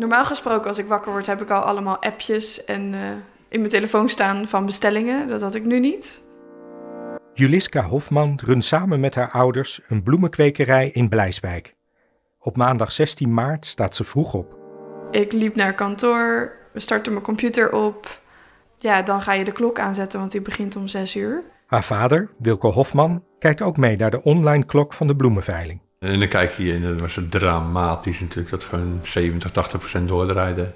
Normaal gesproken, als ik wakker word, heb ik al allemaal appjes en eh, in mijn telefoon staan van bestellingen. Dat had ik nu niet. Juliska Hofman runt samen met haar ouders een bloemenkwekerij in Blijswijk. Op maandag 16 maart staat ze vroeg op. Ik liep naar kantoor, we starten mijn computer op. Ja, dan ga je de klok aanzetten, want die begint om 6 uur. Haar vader, Wilco Hofman, kijkt ook mee naar de online klok van de bloemenveiling. En dan kijk je en dat was het dramatisch natuurlijk, dat gewoon 70, 80 procent doordraaide.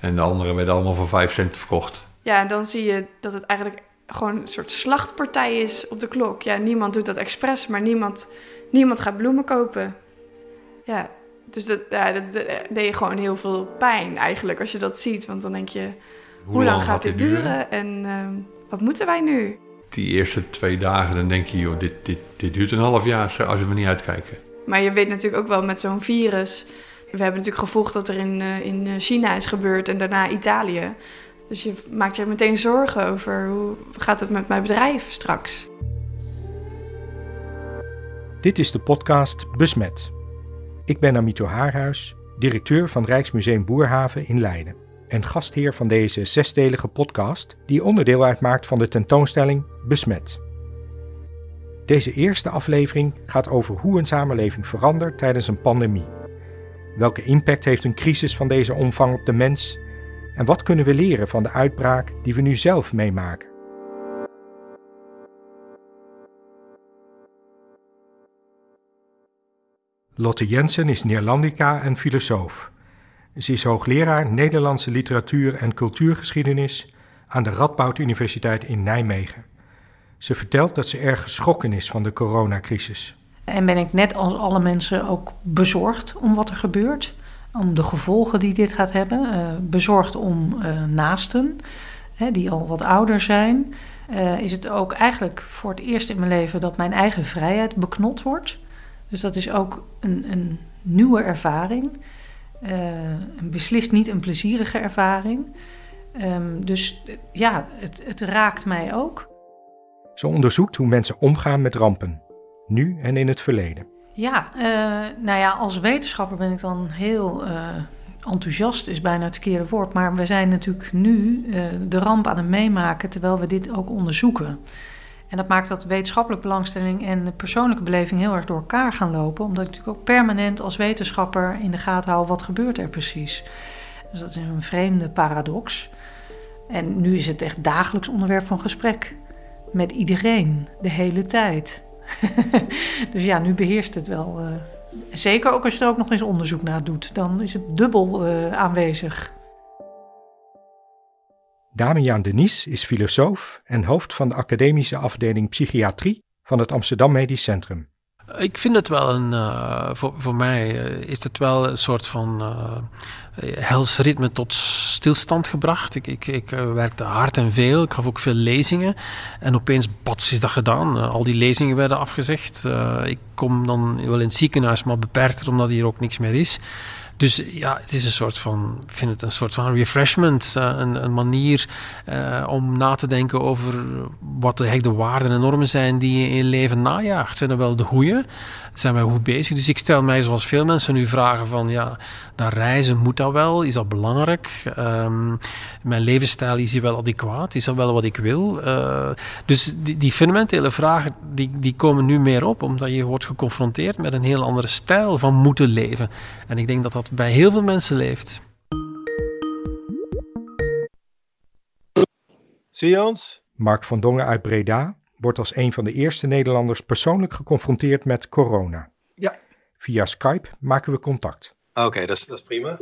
En de anderen werden allemaal voor 5 cent verkocht. Ja, en dan zie je dat het eigenlijk gewoon een soort slachtpartij is op de klok. Ja, niemand doet dat expres, maar niemand, niemand gaat bloemen kopen. Ja, dus dat, ja, dat, dat deed je gewoon heel veel pijn eigenlijk als je dat ziet. Want dan denk je, hoe, lang, gaat dit duren? En ehm, wat moeten wij nu? Die eerste twee dagen, dan denk je, joh, dit, dit, dit duurt een half jaar als we niet uitkijken. Maar je weet natuurlijk ook wel met zo'n virus. We hebben natuurlijk gevolgd wat er in, eh, in China is gebeurd en daarna Italië. Dus je maakt je meteen zorgen over hoe gaat het met mijn bedrijf straks. Dit is de podcast Besmet. Ik ben Amito Haarhuis, directeur van Rijksmuseum Boerhaven in Leiden. En gastheer van deze zesdelige podcast, die onderdeel uitmaakt van de tentoonstelling Besmet. Deze eerste aflevering gaat over hoe een samenleving verandert tijdens een pandemie. Welke impact heeft een crisis van deze omvang op de mens? En wat kunnen we leren van de uitbraak die we nu zelf meemaken? Lotte Jensen is Neerlandica en filosoof. Ze is hoogleraar Nederlandse literatuur en cultuurgeschiedenis aan de Radboud Universiteit in Nijmegen. Ze vertelt dat ze erg geschrokken is van de coronacrisis. En ben ik net als alle mensen ook bezorgd om wat er gebeurt, om de gevolgen die dit gaat hebben. Uh, bezorgd om uh, naasten, hè, die al wat ouder zijn. Uh, is het ook eigenlijk voor het eerst in mijn leven dat mijn eigen vrijheid beknot wordt. Dus dat is ook een, een nieuwe ervaring. een beslist niet een plezierige ervaring. Um, dus ja, het, het raakt mij ook. Ze onderzoekt hoe mensen omgaan met rampen, nu en in het verleden. Ja, uh, nou ja, als wetenschapper ben ik dan heel uh, enthousiast, is bijna het verkeerde woord. Maar we zijn natuurlijk nu uh, de ramp aan het meemaken terwijl we dit ook onderzoeken. En dat maakt dat wetenschappelijke belangstelling en de persoonlijke beleving heel erg door elkaar gaan lopen. Omdat ik natuurlijk ook permanent als wetenschapper in de gaten hou wat gebeurt er precies. Dus dat is een vreemde paradox. En nu is het echt dagelijks onderwerp van gesprek met iedereen, de hele tijd. dus ja, nu beheerst het wel. Uh, zeker ook als je er ook nog eens onderzoek naar doet, dan is het dubbel uh, aanwezig. Damian Denies is filosoof en hoofd van de academische afdeling psychiatrie van het Amsterdam Medisch Centrum. Ik vind het wel een, uh, voor, voor mij uh, is het wel een soort van uh, hels ritme tot stilstand gebracht. Ik, ik, ik werkte hard en veel, ik gaf ook veel lezingen. En opeens, bats, is dat gedaan. al die lezingen werden afgezegd. ik kom dan wel in het ziekenhuis, maar beperkter omdat hier ook niks meer is. Dus ja, het is een soort van, ik vind het een soort van refreshment. Uh, een, een, manier uh, om na te denken over wat de, de waarden en normen zijn die je in je leven najaagt. Zijn dat wel de goede? Zijn wij goed bezig? Dus ik stel mij, zoals veel mensen nu vragen van, ja, naar reizen, moet dat wel? Is dat belangrijk? Um, mijn levensstijl, is hier wel adequaat? Is dat wel wat ik wil? Uh, dus die, die, fundamentele vragen, die, die komen nu meer op, omdat je wordt geconfronteerd met een heel andere stijl van moeten leven. En ik denk dat dat bij heel veel mensen leeft. Zie je ons? Mark van Dongen uit Breda wordt als een van de eerste Nederlanders persoonlijk geconfronteerd met corona. Ja. Via Skype maken we contact. Oké, okay, dat, dat, is prima.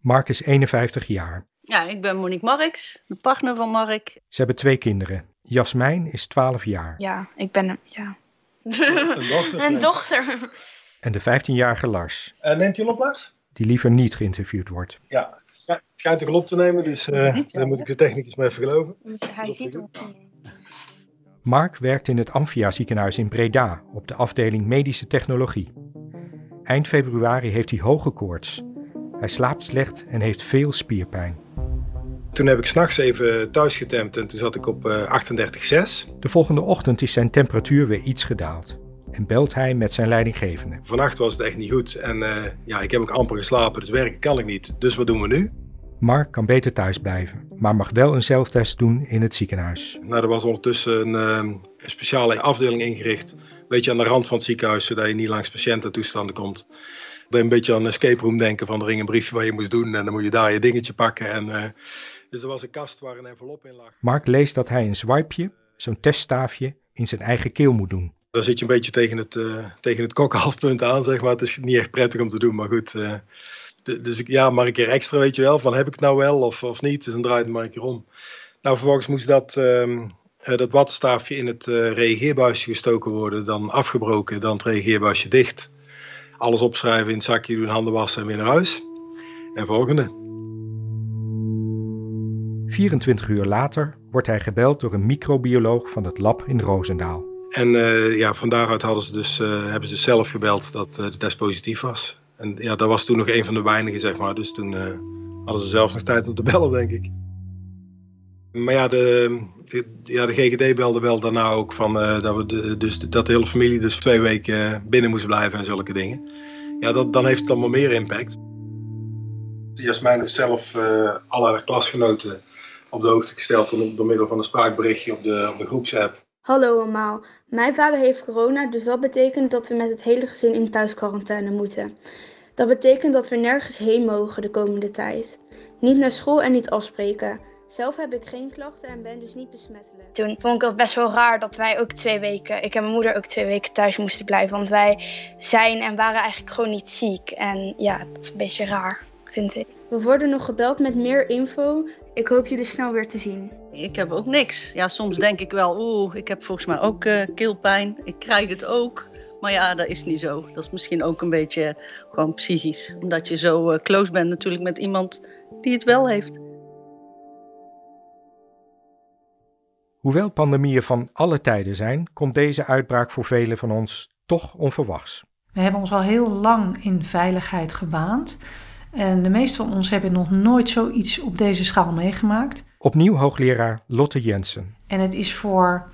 Mark is 51 jaar. Ja, ik ben Monique Marks, de partner van Mark. Ze hebben twee kinderen. Jasmijn is 12 jaar. Ja, ik ben ja. Een dochter. Een dochter. En de 15-jarige Lars. Uh, neemt u op, Lars? die liever niet geïnterviewd wordt. Ja, het schijnt er op te nemen, dus uh, daar moet ik de technicus maar even geloven. Hij ziet hem Mark werkt in het Amphia ziekenhuis in Breda op de afdeling medische technologie. Eind februari heeft hij hoge koorts. Hij slaapt slecht en heeft veel spierpijn. Toen heb ik s'nachts even thuis getemd en toen zat ik op uh, 38,6. De volgende ochtend is zijn temperatuur weer iets gedaald. en belt hij met zijn leidinggevende. Vannacht was het echt niet goed en uh, ja, ik heb ook amper geslapen, dus werken kan ik niet. Dus wat doen we nu? Mark kan beter thuis blijven, maar mag wel een zelftest doen in het ziekenhuis. Nou, er was ondertussen een, uh, een speciale afdeling ingericht, een beetje aan de rand van het ziekenhuis, zodat je niet langs patiëntentoestanden komt. Je een beetje aan een escape room denken van er ging een briefje wat je moest doen en dan moet je daar je dingetje pakken. En, uh, dus er was een kast waar een envelop in lag. Mark leest dat hij een swipeje, zo'n teststaafje, in zijn eigen keel moet doen. Dan zit je een beetje tegen het, uh, tegen het kokhalspunt aan, zeg maar. Het is niet echt prettig om te doen, maar goed. Uh, dus ik, ja, maar een keer extra, weet je wel, van heb ik het nou wel of, of niet. Dus dan draait het maar een keer om. Nou, vervolgens moest dat, uh, dat wattenstaafje in het reageerbuisje gestoken worden, dan afgebroken, dan het reageerbuisje dicht. Alles opschrijven in het zakje, doen, handen wassen en weer naar huis. En volgende. 24 uur later wordt hij gebeld door een microbioloog van het lab in Roosendaal. En uh, ja, van daaruit hadden ze dus, uh, hebben ze dus zelf gebeld dat de test positief was. En ja, dat was toen nog een van de weinigen, zeg maar. Dus toen hadden ze zelf nog tijd om te bellen, denk ik. Maar ja, de, ja, de GGD belde wel daarna ook van dat, we de, dus, dat hele familie dus twee weken binnen moest blijven en zulke dingen. Ja, dat, dan heeft het allemaal meer impact. Jasmijn heeft zelf alle haar klasgenoten op de hoogte gesteld door middel van een spraakberichtje op de, op de groepsapp. Hallo allemaal, mijn vader heeft corona, dus dat betekent dat we met het hele gezin in thuisquarantaine moeten. Dat betekent dat we nergens heen mogen de komende tijd. Niet naar school en niet afspreken. Zelf heb ik geen klachten en ben dus niet besmettelijk. Toen vond ik het best wel raar dat wij ook twee weken, ik en mijn moeder ook twee weken thuis moesten blijven. Want wij zijn en waren eigenlijk gewoon niet ziek. En ja, dat is een beetje raar, vind ik. We worden nog gebeld met meer info. Ik hoop jullie snel weer te zien. Ik heb ook niks. Ja, soms denk ik wel, oeh, ik heb volgens mij ook uh, keelpijn. Ik krijg het ook. Maar ja, dat is niet zo. Dat is misschien ook een beetje gewoon psychisch. Omdat je zo uh, close bent natuurlijk met iemand die het wel heeft. Hoewel pandemieën van alle tijden zijn, komt deze uitbraak voor velen van ons toch onverwachts. We hebben ons al heel lang in veiligheid gewaand. En de meeste van ons hebben nog nooit zoiets op deze schaal meegemaakt. Opnieuw hoogleraar Lotte Jensen. En het is voor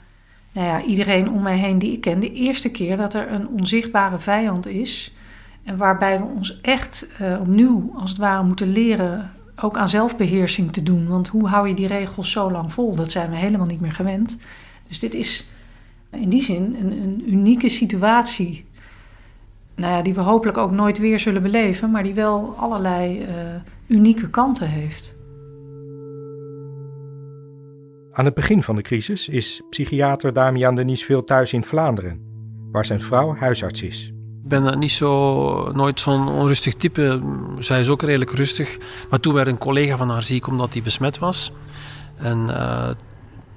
nou ja, iedereen om mij heen die ik ken de eerste keer dat er een onzichtbare vijand is. En waarbij we ons echt uh, opnieuw als het ware moeten leren ook aan zelfbeheersing te doen. Want hoe hou je die regels zo lang vol? Dat zijn we helemaal niet meer gewend. Dus dit is in die zin een, een unieke situatie nou ja, die we hopelijk ook nooit weer zullen beleven, maar die wel allerlei uh, unieke kanten heeft. Aan het begin van de crisis is psychiater Damian Denies veel thuis in Vlaanderen, waar zijn vrouw huisarts is. Ik ben niet zo, nooit zo'n onrustig type. Zij is ook redelijk rustig. Maar toen werd een collega van haar ziek omdat hij besmet was. En uh,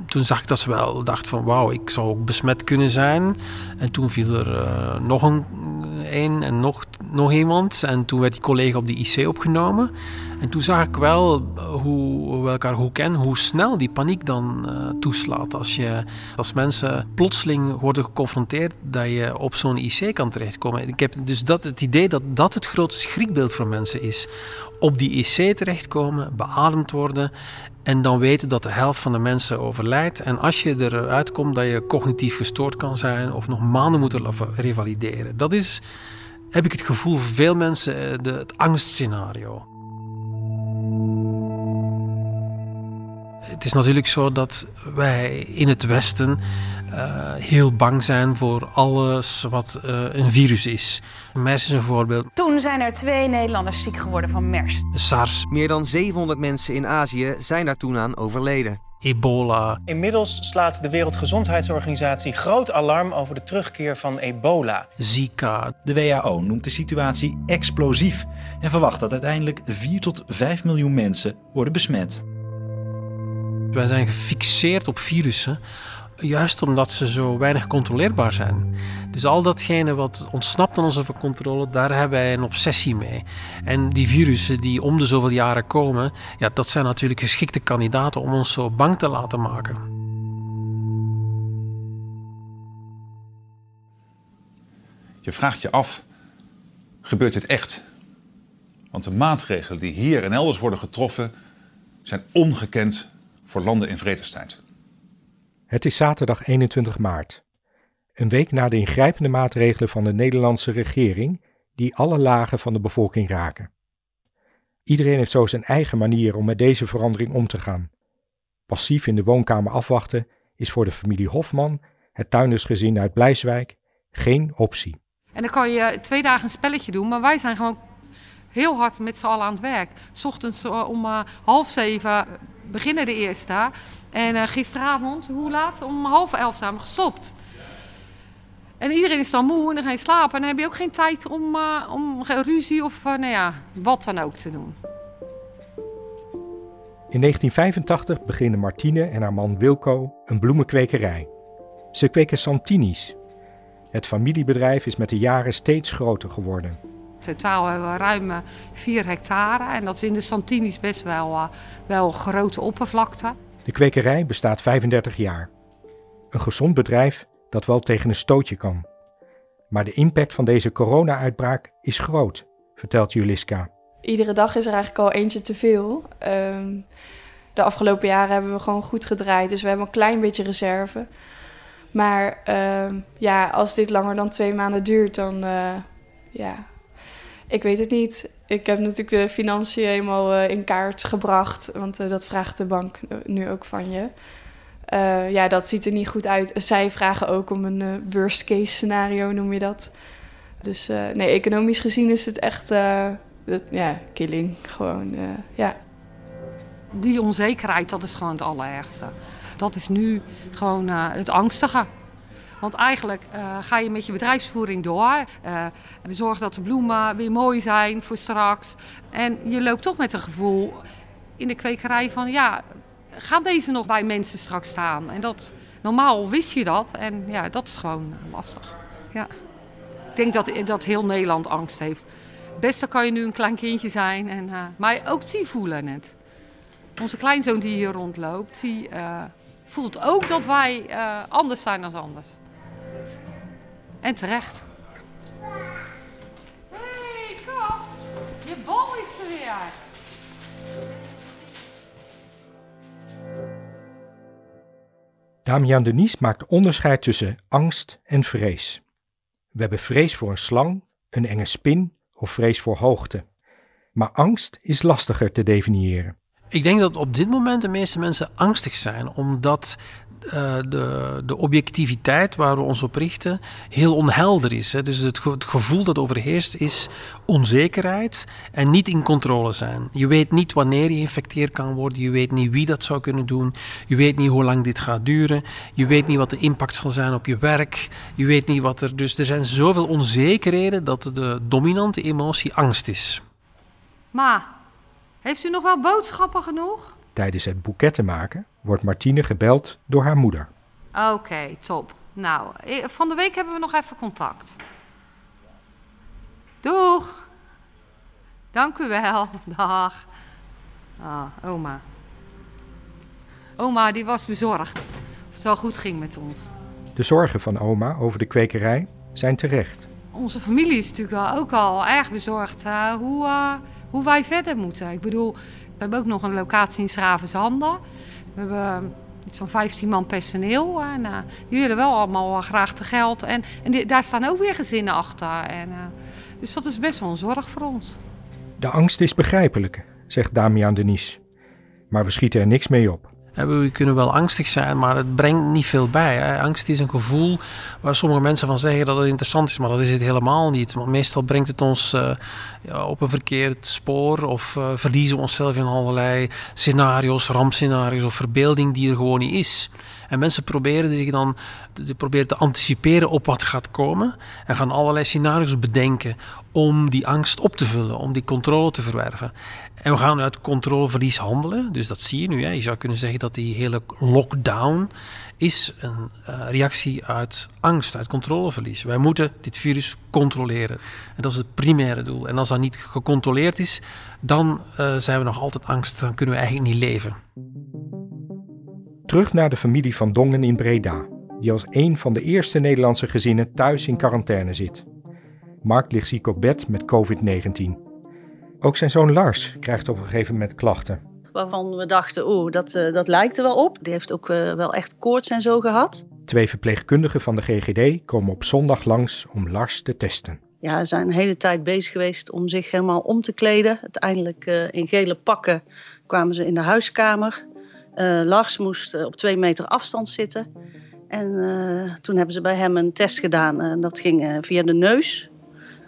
toen zag ik dat ze wel dacht van wauw, ik zou ook besmet kunnen zijn. En toen viel er uh, nog een, en nog, nog iemand. En toen werd die collega op de IC opgenomen. En toen zag ik wel hoe we elkaar goed kennen, hoe snel die paniek dan uh, toeslaat. Als, je, als mensen plotseling worden geconfronteerd dat je op zo'n IC kan terechtkomen. Ik heb dus dat, het idee dat dat het grote schrikbeeld voor mensen is. Op die IC terechtkomen, beademd worden en dan weten dat de helft van de mensen overlijdt. En als je eruit komt dat je cognitief gestoord kan zijn of nog maanden moet revalideren. Dat is, heb ik het gevoel, voor veel mensen de, het angstscenario. Het is natuurlijk zo dat wij in het Westen uh, heel bang zijn voor alles wat uh, een virus is. MERS is een voorbeeld. Toen zijn er twee Nederlanders ziek geworden van MERS. SARS. Meer dan 700 mensen in Azië zijn daar toen aan overleden. Ebola. Inmiddels slaat de Wereldgezondheidsorganisatie groot alarm over de terugkeer van ebola. Zika. De WHO noemt de situatie explosief en verwacht dat uiteindelijk 4 tot 5 miljoen mensen worden besmet. Wij zijn gefixeerd op virussen, juist omdat ze zo weinig controleerbaar zijn. Dus al datgene wat ontsnapt aan onze controle, daar hebben wij een obsessie mee. En die virussen die om de zoveel jaren komen, ja, dat zijn natuurlijk geschikte kandidaten om ons zo bang te laten maken. Je vraagt je af, gebeurt dit echt? Want de maatregelen die hier en elders worden getroffen, zijn ongekend voor landen in vredestijd. Het is zaterdag 21 maart. Een week na de ingrijpende maatregelen van de Nederlandse regering, die alle lagen van de bevolking raken. Iedereen heeft zo zijn eigen manier om met deze verandering om te gaan. Passief in de woonkamer afwachten is voor de familie Hofman, het tuindersgezin uit Blijswijk, geen optie. En dan kan je twee dagen een spelletje doen, maar wij zijn gewoon heel hard met z'n allen aan het werk. S ochtends eh, om uh, half zeven beginnen de eerste. En uh, gisteravond, hoe laat? Om half elf zijn we gestopt. En iedereen is dan moe en dan ga je slapen. En dan heb je ook geen tijd om, om ruzie of nou ja, wat dan ook te doen. In 1985 beginnen Martine en haar man Wilco een bloemenkwekerij. Ze kweken Santini's. Het familiebedrijf is met de jaren steeds groter geworden. Totaal hebben we ruim 4 hectare en dat is in de Santini's best wel, uh, wel grote oppervlakte. De kwekerij bestaat 35 jaar. Een gezond bedrijf dat wel tegen een stootje kan. Maar de impact van deze corona-uitbraak is groot, vertelt Juliska. Iedere dag is er eigenlijk al eentje te veel. Um, de afgelopen jaren hebben we gewoon goed gedraaid, dus we hebben een klein beetje reserve. Maar um, ja, als dit langer dan twee maanden duurt, dan uh, ja, ik weet het niet. Ik heb natuurlijk de financiën helemaal uh, in kaart gebracht, want uh, dat vraagt de bank nu ook van je. Uh, ja, dat ziet er niet goed uit. Zij vragen ook om een worst case scenario, noem je dat. Dus nee, economisch gezien is het echt, ja, killing. Gewoon, ja. Die onzekerheid, dat is gewoon het allerergste. Dat is nu gewoon het angstige. Want eigenlijk ga je met je bedrijfsvoering door. we zorgen dat de bloemen weer mooi zijn voor straks. En je loopt toch met een gevoel in de kwekerij van... ja, gaan deze nog bij mensen straks staan? En dat, normaal wist je dat en ja, dat is gewoon lastig. Ja. Ik denk dat, dat heel Nederland angst heeft. Beste kan je nu een klein kindje zijn, en, maar ook die voelen het. Onze kleinzoon die hier rondloopt, die voelt ook dat wij anders zijn dan anders. En terecht. hey, Kas, je bal is er weer. Damian Denies maakt onderscheid tussen angst en vrees. We hebben vrees voor een slang, een enge spin of vrees voor hoogte. Maar angst is lastiger te definiëren. Ik denk dat op dit moment de meeste mensen angstig zijn, omdat de, de objectiviteit waar we ons op richten heel onhelder is. Hè. Dus het, het, gevoel dat overheerst is onzekerheid en niet in controle zijn. Je weet niet wanneer je geïnfecteerd kan worden, je weet niet wie dat zou kunnen doen, je weet niet hoe lang dit gaat duren, je weet niet wat de impact zal zijn op je werk, je weet niet wat er. Dus er zijn zoveel onzekerheden dat de dominante emotie angst is. Ma, heeft u nog wel boodschappen genoeg? Tijdens het boeketten maken wordt Martine gebeld door haar moeder. Oké, okay, top. Nou, van de week hebben we nog even contact. Doeg! Dank u wel. Dag. Ah, oma. Oma, die was bezorgd of het wel goed ging met ons. De zorgen van oma over de kwekerij zijn terecht. Onze familie is natuurlijk ook al erg bezorgd uh, hoe, uh, hoe wij verder moeten. Ik bedoel, we hebben ook nog een locatie in Schravenzanden. We hebben iets van 15 man personeel. En uh, die willen wel allemaal graag te geld. En, en daar staan ook weer gezinnen achter. En, uh, dus dat is best wel een zorg voor ons. De angst is begrijpelijk, zegt Damian Denies. Maar we schieten er niks mee op. We kunnen wel angstig zijn, maar het brengt niet veel bij. Angst is een gevoel waar sommige mensen van zeggen dat het interessant is, maar dat is het helemaal niet. Want meestal brengt het ons ja, op een verkeerd spoor of uh, verliezen we onszelf in allerlei scenario's, rampscenario's of verbeelding die er gewoon niet is. En mensen proberen zich dan proberen te anticiperen op wat gaat komen. En gaan allerlei scenario's bedenken om die angst op te vullen, om die controle te verwerven. En we gaan uit controleverlies handelen. Dus dat zie je nu. Hè. Je zou kunnen zeggen dat die hele lockdown is een uh, reactie uit angst, uit controleverlies. Wij moeten dit virus controleren. En dat is het primaire doel. En als dat niet gecontroleerd is, dan uh, zijn we nog altijd angst. Dan kunnen we eigenlijk niet leven. Terug naar de familie van Dongen in Breda, die als een van de eerste Nederlandse gezinnen thuis in quarantaine zit. Mark ligt ziek op bed met COVID-19. Ook zijn zoon Lars krijgt op een gegeven moment klachten. Waarvan we dachten, oeh, dat, uh, dat lijkt er wel op. Die heeft ook uh, wel echt koorts en zo gehad. Twee verpleegkundigen van de GGD komen op zondag langs om Lars te testen. Ja, ze zijn een hele tijd bezig geweest om zich helemaal om te kleden. Uiteindelijk uh, in gele pakken kwamen ze in de huiskamer. Uh, Lars moest uh, op twee meter afstand zitten. En toen hebben ze bij hem een test gedaan. En dat ging via de neus.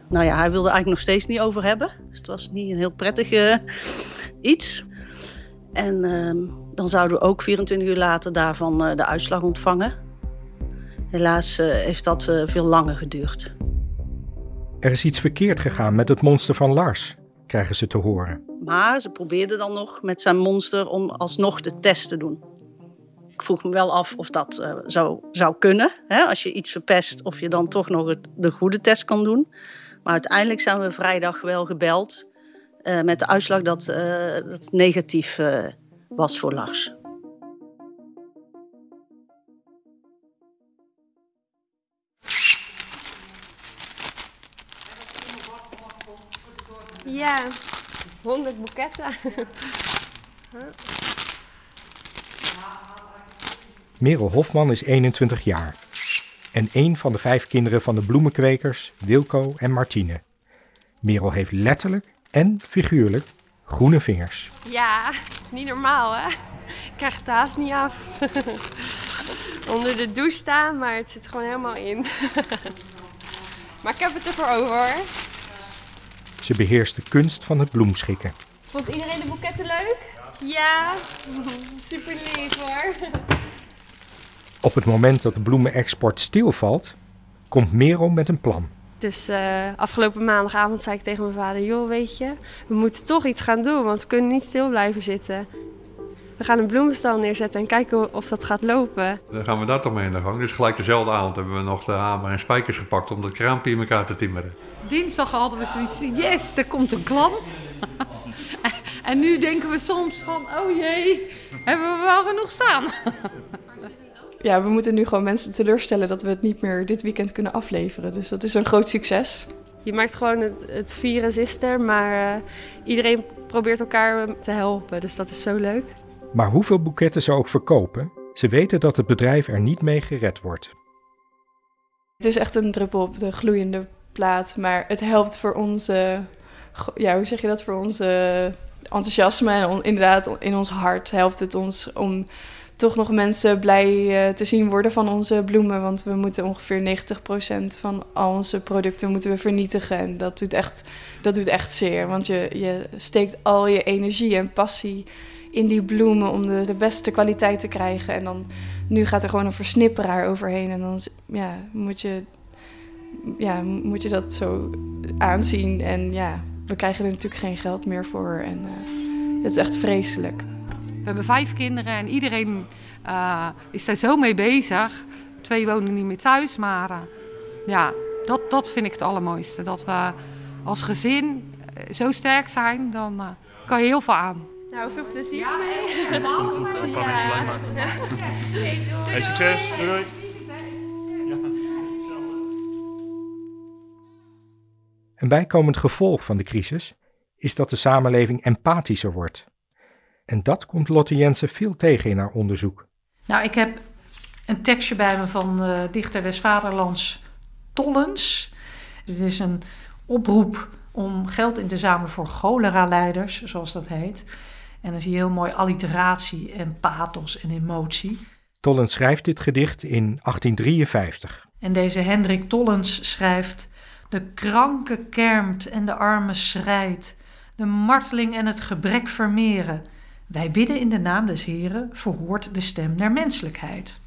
Nou ja, hij wilde eigenlijk nog steeds niet over hebben. Dus het was niet een heel prettig iets. En ehm, dan zouden we ook 24 uur later daarvan de uitslag ontvangen. Helaas heeft dat veel langer geduurd. Er is iets verkeerd gegaan met het monster van Lars, krijgen ze te horen. Maar ze probeerden dan nog met zijn monster om alsnog de test te doen. Ik vroeg me wel af of dat uh, zo zou kunnen. Hè? Als je iets verpest, of je dan toch nog het, de goede test kan doen. Maar uiteindelijk zijn we vrijdag wel gebeld uh, met de uitslag dat uh, dat negatief was voor Lars. Ja, 100 boeketten. Merel Hofman is 21 jaar en een van de vijf kinderen van de bloemenkwekers Wilco en Martine. Merel heeft letterlijk en figuurlijk groene vingers. Ja, het is niet normaal hè. Ik krijg het haast niet af. Onder de douche staan, maar het zit gewoon helemaal in. maar ik heb het ervoor over hoor. Ze beheerst de kunst van het bloemschikken. Vond iedereen de boeketten leuk? Ja, super lief hoor. Op het moment dat de bloemenexport stilvalt, komt Merel met een plan. Dus uh, afgelopen maandagavond zei ik tegen mijn vader: Joh, weet je, we moeten toch iets gaan doen, want we kunnen niet stil blijven zitten. We gaan een bloemenstal neerzetten en kijken of dat gaat lopen. Dan gaan we daar toch mee in de gang. Dus gelijk dezelfde avond hebben we nog de hamer en spijkers gepakt om dat kraampje in elkaar te timmeren. Dinsdag hadden we zoiets, yes, er komt een klant. en nu denken we soms van, oh jee, hebben we wel genoeg staan? ja, we moeten nu gewoon mensen teleurstellen dat we het niet meer dit weekend kunnen afleveren. Dus dat is een groot succes. Je maakt gewoon het, het virus is er, maar uh, iedereen probeert elkaar te helpen. Dus dat is zo leuk. Maar hoeveel boeketten ze ook verkopen, ze weten dat het bedrijf er niet mee gered wordt. Het is echt een druppel op de gloeiende maar het helpt voor onze, ja, hoe zeg je dat, voor onze enthousiasme en inderdaad in ons hart helpt het ons om toch nog mensen blij uh, te zien worden van onze bloemen. Want we moeten ongeveer 90% van al onze producten moeten we vernietigen. En dat doet echt, dat doet echt zeer. Want je, je steekt al je energie en passie in die bloemen om de, de beste kwaliteit te krijgen. En dan nu gaat er gewoon een versnipperaar overheen. En dan ja, moet, je, ja, moet je dat zo aanzien. En ja, we krijgen er natuurlijk geen geld meer voor. En uh, het is echt vreselijk. We hebben vijf kinderen en iedereen uh, is daar zo mee bezig. Twee wonen niet meer thuis, maar uh, ja, dat, dat vind ik het allermooiste. Dat we als gezin zo sterk zijn, dan kan je heel veel aan. Nou, veel plezier ja, mee. Goed, dat kan niks alleen maar. Hey, succes. Doei doei. Een bijkomend gevolg van de crisis is dat de samenleving empathischer wordt. En dat komt Lotte Jensen veel tegen in haar onderzoek. Nou, ik heb een tekstje bij me van uh, dichter des Vaderlands Tollens. Dit is een oproep om geld in te zamelen voor cholera-leiders, zoals dat heet. En dan zie je heel mooi alliteratie en pathos en emotie. Tollens schrijft dit gedicht in 1853. En deze Hendrik Tollens schrijft: De kranke kermt en de arme schrijdt, de marteling en het gebrek vermeren. Wij bidden in de naam des Heren, verhoort de stem der menselijkheid.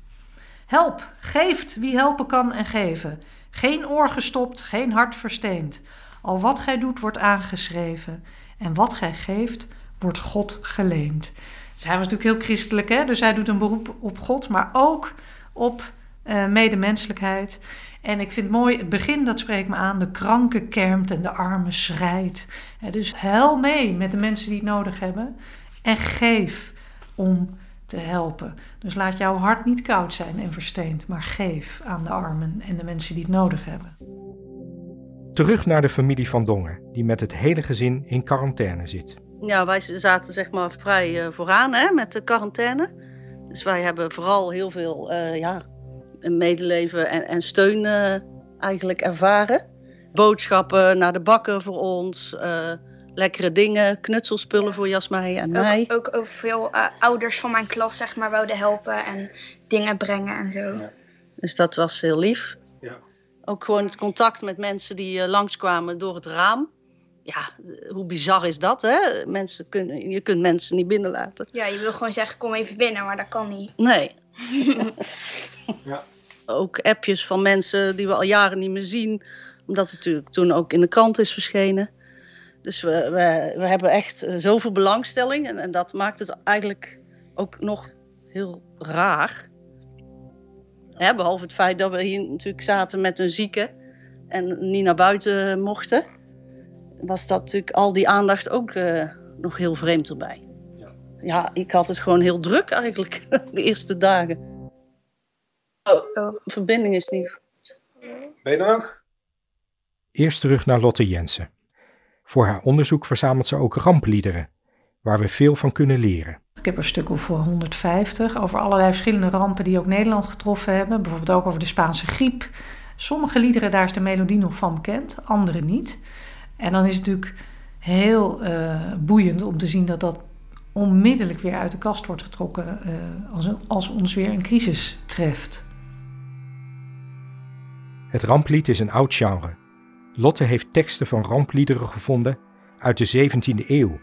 Help, geeft wie helpen kan en geven. Geen oor gestopt, geen hart versteend. Al wat gij doet wordt aangeschreven. En wat gij geeft, wordt God geleend. Dus hij was natuurlijk heel christelijk, hè? dus hij doet een beroep op God, maar ook op uh, medemenselijkheid. En ik vind het mooi, het begin, dat spreekt me aan. De kranke kermt en de arme schrijdt. dus huil mee met de mensen die het nodig hebben. En geef om te helpen. Dus laat jouw hart niet koud zijn en versteend, maar geef aan de armen en de mensen die het nodig hebben. Terug naar de familie van Dongen, die met het hele gezin in quarantaine zit. Ja, wij zaten zeg maar vrij uh, vooraan hè, met de quarantaine. Dus wij hebben vooral heel veel uh, ja, medeleven en, en steun uh, eigenlijk ervaren. Boodschappen naar de bakken voor ons, uh, lekkere dingen, knutselspullen voor Jasmij en ook, mij. Ook, ook veel uh, ouders van mijn klas zeg maar wouden helpen en dingen brengen en zo. Ja. Dus dat was heel lief. Ja. Ook gewoon het contact met mensen die langskwamen door het raam ja, hoe bizar is dat, hè? Mensen kunnen, je kunt mensen niet binnenlaten. Ja, je wil gewoon zeggen, kom even binnen, maar dat kan niet. Nee. ja. Ook appjes van mensen die we al jaren niet meer zien. Omdat het natuurlijk toen ook in de krant is verschenen. Dus we, we, we hebben echt zoveel belangstelling. En, en dat maakt het eigenlijk ook nog heel raar. Hè, behalve het feit dat we hier natuurlijk zaten met een zieke. En niet naar buiten mochten was dat natuurlijk al die aandacht ook uh, nog heel vreemd erbij. Ja. ja, ik had het gewoon heel druk eigenlijk, de eerste dagen. Oh, oh, de verbinding is niet goed. Ben je er nog? Eerst terug naar Lotte Jensen. Voor haar onderzoek verzamelt ze ook rampliederen, waar we veel van kunnen leren. Ik heb er een stuk of 150 over allerlei verschillende rampen die ook Nederland getroffen hebben. Bijvoorbeeld ook over de Spaanse griep. Sommige liederen, daar is de melodie nog van bekend, andere niet. En dan is het natuurlijk heel uh, boeiend om te zien dat dat onmiddellijk weer uit de kast wordt getrokken uh, als, als ons weer een crisis treft. Het ramplied is een oud genre. Lotte heeft teksten van rampliederen gevonden uit de 17e eeuw.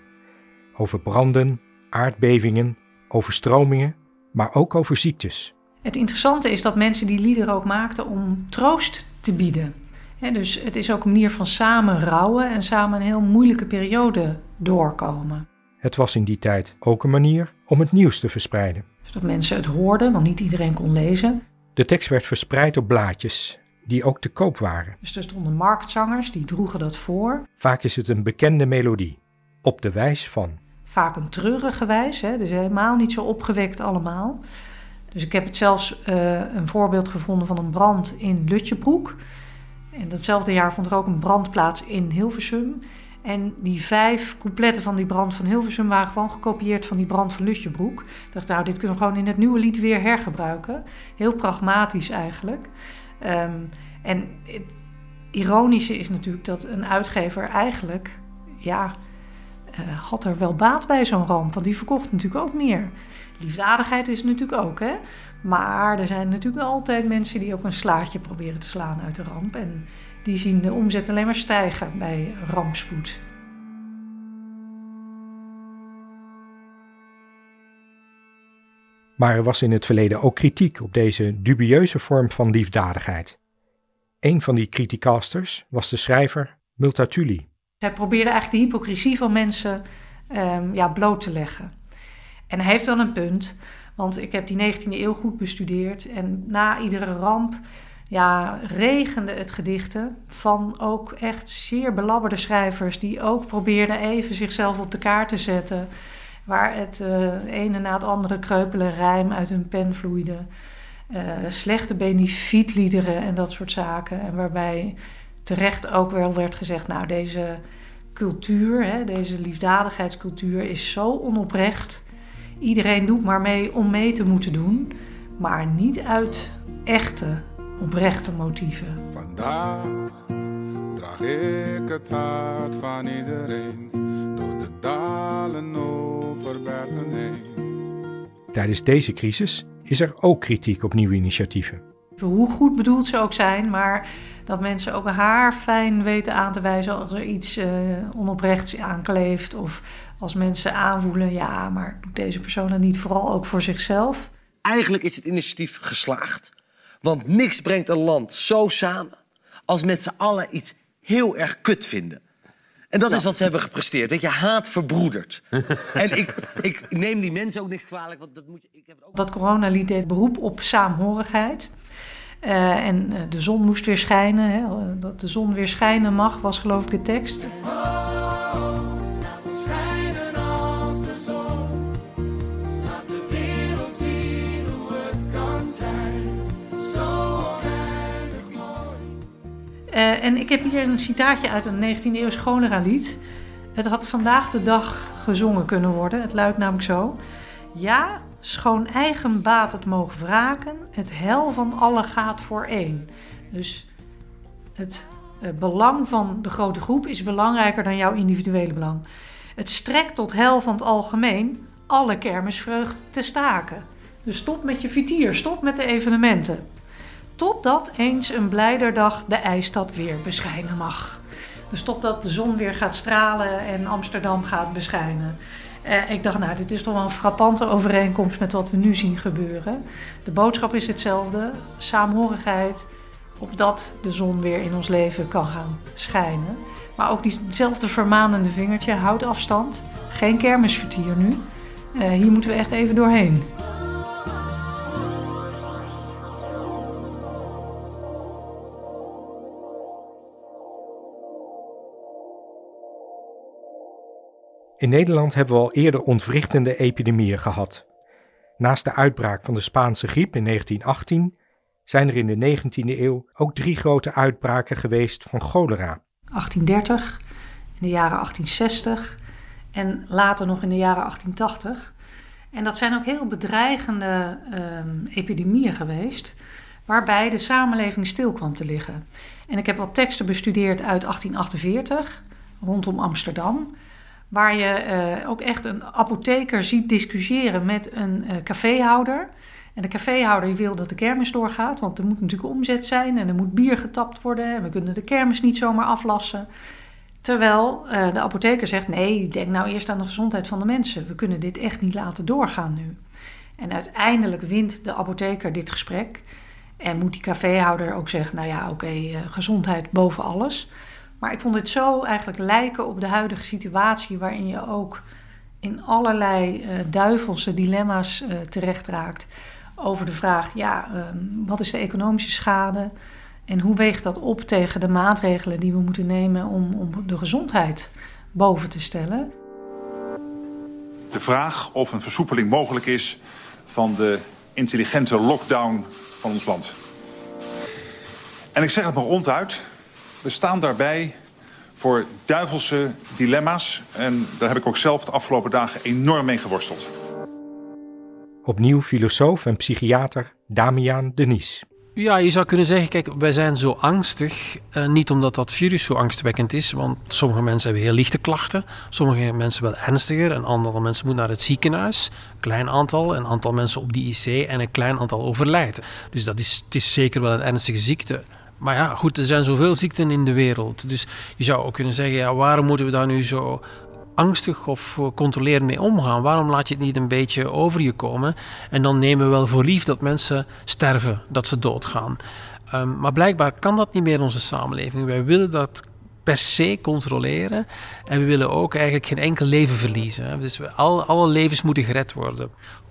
Over branden, aardbevingen, overstromingen, maar ook over ziektes. Het interessante is dat mensen die liederen ook maakten om troost te bieden dus het is ook een manier van samen rouwen en samen een heel moeilijke periode doorkomen. Het was in die tijd ook een manier om het nieuws te verspreiden. Zodat mensen het hoorden, want niet iedereen kon lezen. De tekst werd verspreid op blaadjes, die ook te koop waren. Dus er stonden marktzangers, die droegen dat voor. Vaak is het een bekende melodie, op de wijs van. Vaak een treurige wijs, hè? dus helemaal niet zo opgewekt allemaal. Dus ik heb het zelfs uh, een voorbeeld gevonden van een brand in Lutjebroek. En datzelfde jaar vond er ook een brand plaats in Hilversum. En die vijf coupletten van die brand van Hilversum waren gewoon gekopieerd van die brand van Lutjebroek. Ik dacht, nou, dit kunnen we gewoon in het nieuwe lied weer hergebruiken. Heel pragmatisch eigenlijk. Um, en het ironische is natuurlijk dat een uitgever eigenlijk, ja, uh, had er wel baat bij zo'n ramp. Want die verkocht natuurlijk ook meer. Liefdadigheid is natuurlijk ook, hè. Maar er zijn natuurlijk altijd mensen die ook een slaatje proberen te slaan uit de ramp. En die zien de omzet alleen maar stijgen bij rampspoed. Maar er was in het verleden ook kritiek op deze dubieuze vorm van liefdadigheid. Een van die criticasters was de schrijver Multatuli. Hij probeerde eigenlijk de hypocrisie van mensen um, ja, bloot te leggen. En hij heeft wel een punt, want ik heb die 19e eeuw goed bestudeerd. En na iedere ramp ja, regende het gedichten van ook echt zeer belabberde schrijvers... die ook probeerden even zichzelf op de kaart te zetten... waar het uh, ene na het andere kreupele rijm uit hun pen vloeide... Uh, slechte benefietliederen en dat soort zaken. En waarbij terecht ook wel werd gezegd... nou, deze cultuur, hè, deze liefdadigheidscultuur is zo onoprecht Iedereen doet maar mee om mee te moeten doen, maar niet uit echte, oprechte motieven. Vandaag draag ik het hart van iedereen dalen over bergen heen. Tijdens deze crisis is er ook kritiek op nieuwe initiatieven. Hoe goed bedoeld ze ook zijn, maar dat mensen ook haar fijn weten aan te wijzen als er iets uh, onoprechts aankleeft. Of als mensen aanvoelen, ja, maar doet deze persoon dat niet vooral ook voor zichzelf? Eigenlijk is het initiatief geslaagd. Want niks brengt een land zo samen als met z'n allen iets heel erg kut vinden. En dat is wat ze hebben gepresteerd. Dat je haat verbroedert. en ik, ik neem die mensen ook niks kwalijk. Want dat, moet je, ik heb ook... dat coronalied deed beroep op saamhorigheid. Uh, en uh, de zon moest weer schijnen. Hè. Dat de zon weer schijnen mag, was geloof ik de tekst. Uh, en ik heb hier een citaatje uit een 19e eeuws cholera-lied. Het had vandaag de dag gezongen kunnen worden. Het luidt namelijk zo. Ja, schoon eigen baat het mogen wraken, het hel van alle gaat voor één. Dus het eh, belang van de grote groep is belangrijker dan jouw individuele belang. Het strekt tot hel van het algemeen alle kermisvreugd te staken. Dus stop met je vitier, stop met de evenementen. Totdat eens een blijderdag de ijstad weer beschijnen mag. Dus totdat de zon weer gaat stralen en Amsterdam gaat beschijnen. Eh, ik dacht, nou, dit is toch wel een frappante overeenkomst met wat we nu zien gebeuren. De boodschap is hetzelfde: saamhorigheid, opdat de zon weer in ons leven kan gaan schijnen. Maar ook diezelfde vermanende vingertje, houd afstand. Geen kermisvertier nu. Uh, hier moeten we echt even doorheen. In Nederland hebben we al eerder ontwrichtende epidemieën gehad. Naast de uitbraak van de Spaanse griep in 1918 zijn er in de 19e eeuw ook drie grote uitbraken geweest van cholera. 1830, in de jaren 1860 en later nog in de jaren 1880. En dat zijn ook heel bedreigende um, epidemieën geweest, waarbij de samenleving stil kwam te liggen. En ik heb wat teksten bestudeerd uit 1848 rondom Amsterdam waar je uh, ook echt een apotheker ziet discussiëren met een uh, caféhouder. En de caféhouder wil dat de kermis doorgaat, want er moet natuurlijk omzet zijn en er moet bier getapt worden en we kunnen de kermis niet zomaar aflassen. Terwijl uh, de apotheker zegt: nee, denk nou eerst aan de gezondheid van de mensen. We kunnen dit echt niet laten doorgaan nu. En uiteindelijk wint de apotheker dit gesprek. En moet die caféhouder ook zeggen: nou ja, oké, gezondheid boven alles. Maar ik vond het zo eigenlijk lijken op de huidige situatie, waarin je ook in allerlei uh, duivelse dilemma's uh, terecht raakt. Over de vraag: ja, um, wat is de economische schade? En hoe weegt dat op tegen de maatregelen die we moeten nemen om, om de gezondheid boven te stellen? De vraag of een versoepeling mogelijk is van de intelligente lockdown van ons land. En ik zeg het nog ronduit. We staan daarbij voor duivelse dilemma's. En daar heb ik ook zelf de afgelopen dagen enorm mee geworsteld. Opnieuw filosoof en psychiater Damian Denis. Ja, je zou kunnen zeggen, kijk, wij zijn zo angstig. Uh, niet omdat dat virus zo angstwekkend is, want sommige mensen hebben heel lichte klachten. Sommige mensen wel ernstiger en andere mensen moeten naar het ziekenhuis. Een klein aantal, een aantal mensen op die IC en een klein aantal overlijden. Dus dat is, het is zeker wel een ernstige ziekte. Maar ja, goed, er zijn zoveel ziekten in de wereld. Dus je zou ook kunnen zeggen, ja, waarom moeten we daar nu zo angstig of controlerend mee omgaan? Waarom laat je het niet een beetje over je komen? En dan nemen we wel voor lief dat mensen sterven, dat ze doodgaan. Um, maar blijkbaar kan dat niet meer in onze samenleving. Wij willen dat per se controleren. En we willen ook eigenlijk geen enkel leven verliezen. Dus we, al, alle levens moeten gered worden.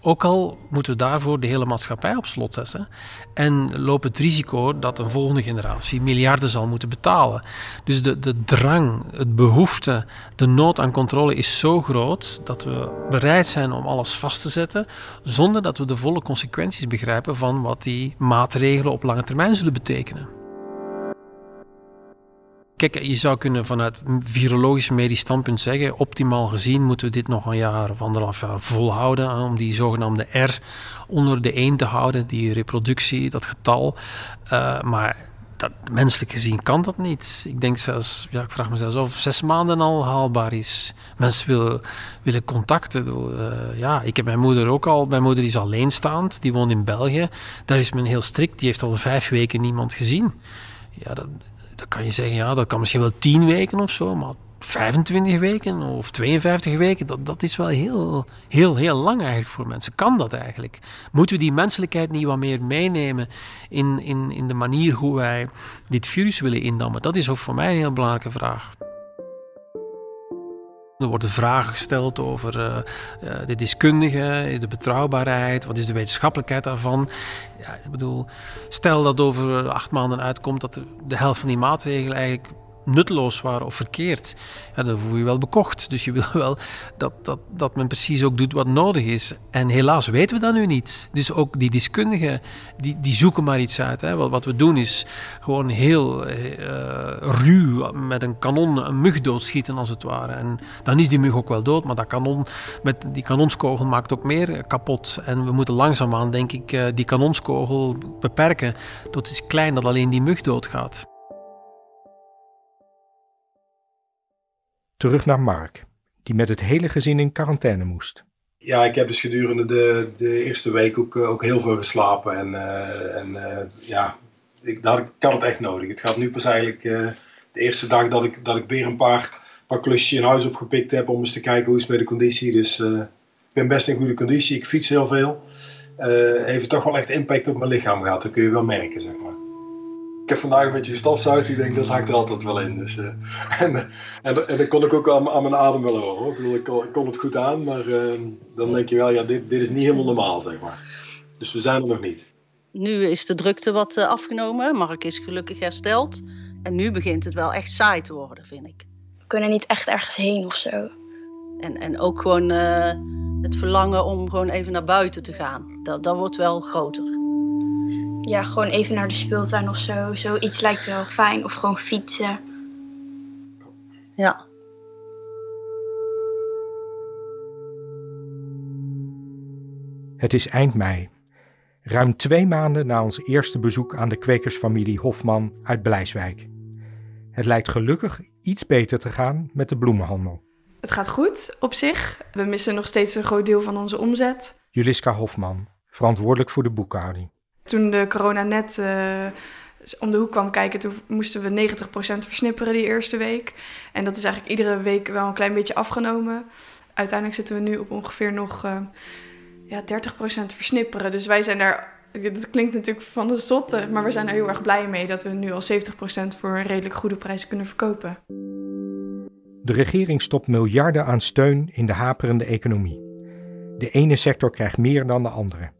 Ook al moeten we daarvoor de hele maatschappij op slot zetten. En lopen het risico dat een volgende generatie miljarden zal moeten betalen. Dus de, de drang, het behoefte, de nood aan controle is zo groot dat we bereid zijn om alles vast te zetten. Zonder dat we de volle consequenties begrijpen van wat die maatregelen op lange termijn zullen betekenen. Kijk, je zou kunnen vanuit virologisch medisch standpunt zeggen, optimaal gezien moeten we dit nog een jaar of anderhalf jaar volhouden om die zogenaamde R onder de 1 te houden, die reproductie, dat getal. Uh, maar dat, menselijk gezien kan dat niet. Ik denk zelfs, ja, ik vraag me zelfs of zes maanden al haalbaar is. Mensen willen, willen contacten. Uh, ja, ik heb mijn moeder ook al. Mijn moeder is alleenstaand, die woont in België. Daar is men heel strikt, die heeft al vijf weken niemand gezien. Ja, dat, dan kan je zeggen, ja, dat kan misschien wel 10 weken of zo, maar 25 weken of 52 weken, dat, dat is wel heel, heel, heel lang eigenlijk voor mensen. Kan dat eigenlijk? Moeten we die menselijkheid niet wat meer meenemen in, in, in de manier hoe wij dit virus willen indammen? Dat is ook voor mij een heel belangrijke vraag. Er worden vragen gesteld over uh, de deskundige, de betrouwbaarheid, wat is de wetenschappelijkheid daarvan. Ja, ik bedoel, stel dat over acht maanden uitkomt dat de helft van die maatregelen eigenlijk nutteloos waren of verkeerd, ja, dan voel je wel bekocht. Dus je wil wel dat, dat, dat men precies ook doet wat nodig is. En helaas weten we dat nu niet. Dus ook die deskundigen, die, die zoeken maar iets uit. Hè. Wat, wat we doen is gewoon heel uh, ruw met een kanon een mug doodschieten als het ware. En dan is die mug ook wel dood, maar dat kanon met die kanonskogel maakt ook meer kapot. En we moeten langzaamaan, denk ik, uh, die kanonskogel beperken tot iets klein dat alleen die mug doodgaat. Terug naar Mark, die met het hele gezin in quarantaine moest. Ja, ik heb dus gedurende de, de eerste week ook, ook heel veel geslapen. En, uh, en uh, ja, ik, dat, ik had het echt nodig. Het gaat nu pas eigenlijk de eerste dag dat ik, dat ik weer een paar, paar klusjes in huis opgepikt heb om eens te kijken hoe is het met de conditie. Dus ik ben best in goede conditie. Ik fiets heel veel. heeft toch wel echt impact op mijn lichaam gehad. Dat kun je wel merken, zeg maar ik heb vandaag een beetje gestofzuigd. Ik denk, dat haakt er altijd wel in. Dus, uh, en, en, en dan kon ik ook aan, aan mijn adem wel horen. Ik bedoel, ik kon, ik kon het goed aan. Maar uh, dan denk je wel, ja, dit, dit is niet helemaal normaal, zeg maar. Dus we zijn er nog niet. Nu is de drukte wat afgenomen. Mark is gelukkig hersteld. En nu begint het wel echt saai te worden, vind ik. We kunnen niet echt ergens heen of zo. En, en ook gewoon het verlangen om gewoon even naar buiten te gaan. Dat, dat wordt wel groter ja, gewoon even naar de speeltuin of zo. Zoiets lijkt wel fijn. Of gewoon fietsen. Ja. Het is eind mei. Ruim twee maanden na ons eerste bezoek aan de kwekersfamilie Hofman uit Blijswijk. Het lijkt gelukkig iets beter te gaan met de bloemenhandel. Het gaat goed op zich. We missen nog steeds een groot deel van onze omzet. Juliska Hofman, verantwoordelijk voor de boekhouding. Toen de corona net uh, om de hoek kwam kijken, toen moesten we 90% versnipperen die eerste week. En dat is eigenlijk iedere week wel een klein beetje afgenomen. Uiteindelijk zitten we nu op ongeveer nog uh, ja, 30% versnipperen. Dus wij zijn daar dat klinkt natuurlijk van de zotte, maar we zijn er heel erg blij mee dat we nu al 70% voor een redelijk goede prijs kunnen verkopen. De regering stopt miljarden aan steun in de haperende economie. De ene sector krijgt meer dan de andere.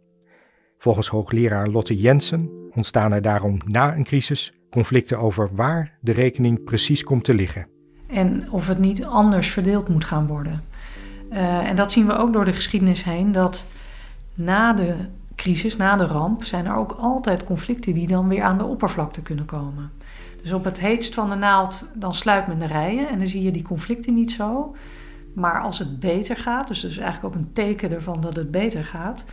Volgens hoogleraar Lotte Jensen ontstaan er daarom na een crisis conflicten over waar de rekening precies komt te liggen. En of het niet anders verdeeld moet gaan worden. Uh, en dat zien we ook door de geschiedenis heen, dat na de crisis, na de ramp, zijn er ook altijd conflicten die dan weer aan de oppervlakte kunnen komen. Dus op het heetst van de naald, dan sluit men de rijen en dan zie je die conflicten niet zo. Maar als het beter gaat, dus, dus eigenlijk ook een teken ervan dat het beter gaat,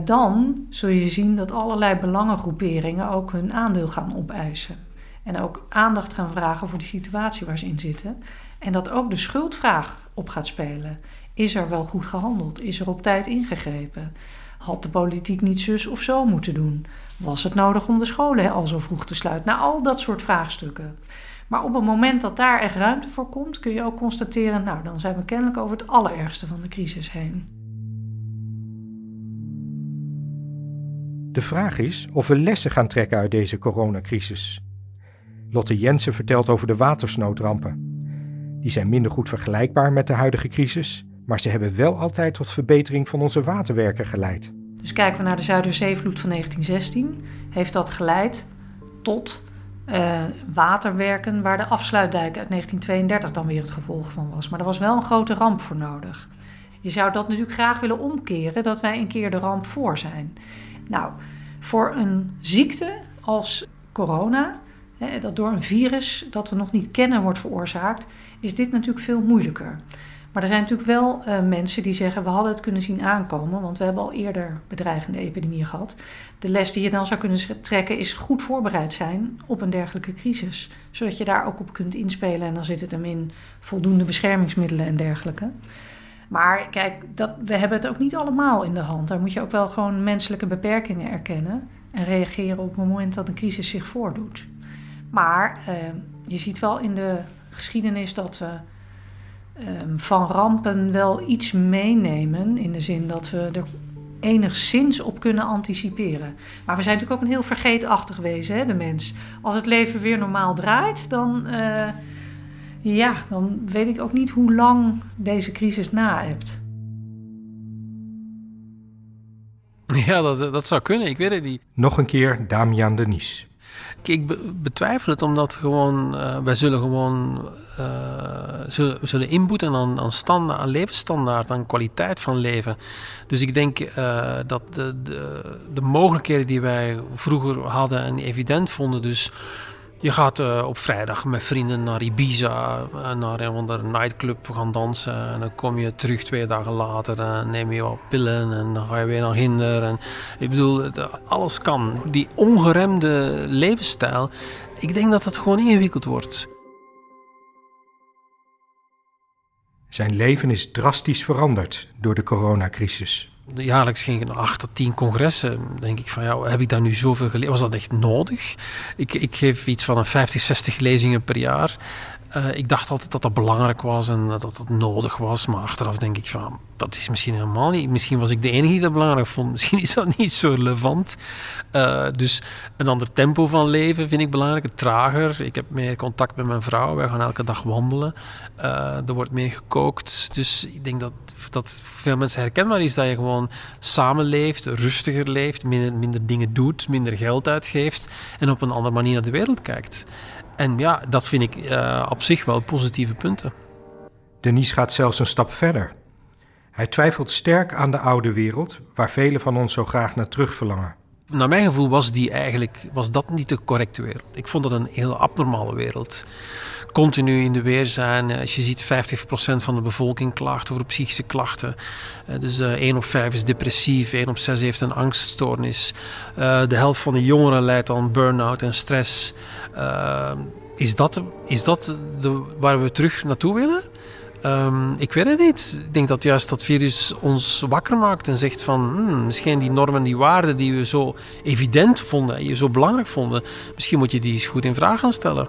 dan zul je zien dat allerlei belangengroeperingen ook hun aandeel gaan opeisen. En ook aandacht gaan vragen voor de situatie waar ze in zitten. En dat ook de schuldvraag op gaat spelen. Is er wel goed gehandeld? Is er op tijd ingegrepen? Had de politiek niet zus of zo moeten doen? Was het nodig om de scholen al zo vroeg te sluiten? Nou, al dat soort vraagstukken. Maar op het moment dat daar echt ruimte voor komt, kun je ook constateren: nou, dan zijn we kennelijk over het allerergste van de crisis heen. De vraag is of we lessen gaan trekken uit deze coronacrisis. Lotte Jensen vertelt over de watersnoodrampen. Die zijn minder goed vergelijkbaar met de huidige crisis, maar ze hebben wel altijd tot verbetering van onze waterwerken geleid. Dus kijken we naar de Zuiderzeevloed van 1916, heeft dat geleid tot uh, waterwerken waar de afsluitdijk uit 1932 dan weer het gevolg van was. Maar er was wel een grote ramp voor nodig. Je zou dat natuurlijk graag willen omkeren, dat wij een keer de ramp voor zijn. Nou, voor een ziekte als corona, hè, dat door een virus dat we nog niet kennen wordt veroorzaakt, is dit natuurlijk veel moeilijker. Maar er zijn natuurlijk wel uh, mensen die zeggen: we hadden het kunnen zien aankomen, want we hebben al eerder bedreigende epidemieën gehad. De les die je dan zou kunnen trekken is goed voorbereid zijn op een dergelijke crisis, zodat je daar ook op kunt inspelen. En dan zit het hem in voldoende beschermingsmiddelen en dergelijke. Maar kijk, dat, we hebben het ook niet allemaal in de hand. Daar moet je ook wel gewoon menselijke beperkingen erkennen en reageren op het moment dat een crisis zich voordoet. Maar eh, je ziet wel in de geschiedenis dat we eh, van rampen wel iets meenemen. In de zin dat we er enigszins op kunnen anticiperen. Maar we zijn natuurlijk ook een heel vergeetachtig wezen, hè, de mens. Als het leven weer normaal draait, dan. Uh, ja, dan weet ik ook niet hoe lang deze crisis na hebt. Ja, dat, dat zou kunnen. Ik weet het niet. Nog een keer Damian Denies. Ik betwijfel het omdat gewoon, uh, wij zullen gewoon uh, zullen, zullen inboeten aan, aan, standaard, aan levensstandaard, aan kwaliteit van leven. Dus ik denk uh, dat de, de, de, mogelijkheden die wij vroeger hadden en evident vonden, dus je gaat uh, op vrijdag met vrienden naar Ibiza, uh, naar een andere nightclub gaan dansen. En dan kom je terug twee dagen later en neem je wat pillen en dan ga je weer naar Hinder. En, ik bedoel, alles kan. Die ongeremde levensstijl, ik denk dat dat gewoon ingewikkeld wordt. Zijn leven is drastisch veranderd door de coronacrisis jaarlijks ging ik naar acht tot tien congressen. denk ik van, ja, heb ik daar nu zoveel gelezen? Was dat echt nodig? Ik, ik geef iets van een 50, 60 lezingen per jaar. Uh, ik dacht altijd dat dat belangrijk was en dat dat nodig was. Maar achteraf denk ik van, dat is misschien helemaal niet. Misschien was ik de enige die dat belangrijk vond. Misschien is dat niet zo relevant. Uh, dus een ander tempo van leven vind ik belangrijk. Trager. Ik heb meer contact met mijn vrouw. Wij gaan elke dag wandelen. Uh, er wordt meer gekookt. Dus ik denk dat dat veel mensen herkenbaar is dat je gewoon samenleeft, rustiger leeft, minder dingen doet, minder geld uitgeeft en op een andere manier naar de wereld kijkt. En ja, dat vind ik uh, op zich wel positieve punten. Denis gaat zelfs een stap verder. Hij twijfelt sterk aan de oude wereld, waar velen van ons zo graag naar terug verlangen. Naar mijn gevoel was, die eigenlijk, was dat niet de correcte wereld. Ik vond dat een heel abnormale wereld. Continu in de weer zijn. Eh, als je ziet, 50% van de bevolking klaagt over psychische klachten. Eh, dus 1 op 5 is depressief, 1 op 6 heeft een angststoornis. De helft van de jongeren leidt aan burn-out en stress. Is dat, is dat de, waar we terug naartoe willen? Um, ik weet het niet. Ik denk dat juist dat virus ons wakker maakt en zegt van hmm, misschien die normen, die waarden die we zo evident vonden en je zo belangrijk vonden, misschien moet je die eens goed in vraag gaan stellen.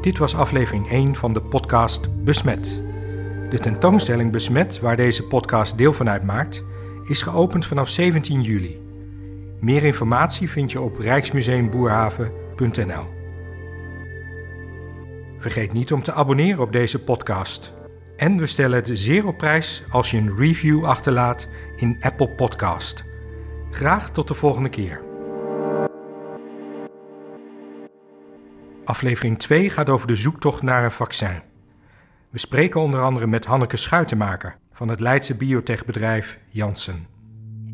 Dit was aflevering 1 van de podcast Besmet. De tentoonstelling Besmet, waar deze podcast deel van uitmaakt, is geopend vanaf 17 juli. Meer informatie vind je op rijksmuseumboerhaven.nl. Vergeet niet om te abonneren op deze podcast. En we stellen het zeer op prijs als je een review achterlaat in Apple Podcast. Graag tot de volgende keer. Aflevering 2 gaat over de zoektocht naar een vaccin. We spreken onder andere met Hanneke Schuitenmaker van het Leidse biotechbedrijf Janssen.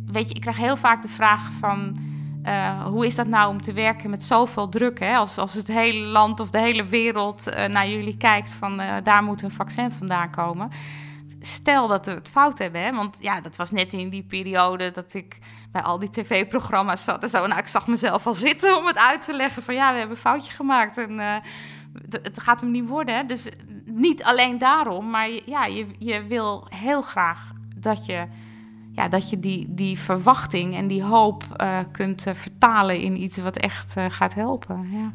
Weet je, ik krijg heel vaak de vraag van uh, hoe is dat nou om te werken met zoveel druk? Hè? Als, als het hele land of de hele wereld uh, naar jullie kijkt van uh, daar moet een vaccin vandaan komen. Stel dat we het fout hebben, hè? want ja, dat was net in die periode dat ik bij al die tv-programma's zat en zo. Nou, ik zag mezelf al zitten om het uit te leggen van ja, we hebben een foutje gemaakt en het gaat hem niet worden. Dus niet alleen daarom, maar ja, je, je wil heel graag dat je, ja, dat je die, die verwachting en die hoop uh, kunt uh, vertalen in iets wat echt uh, gaat helpen. Ja.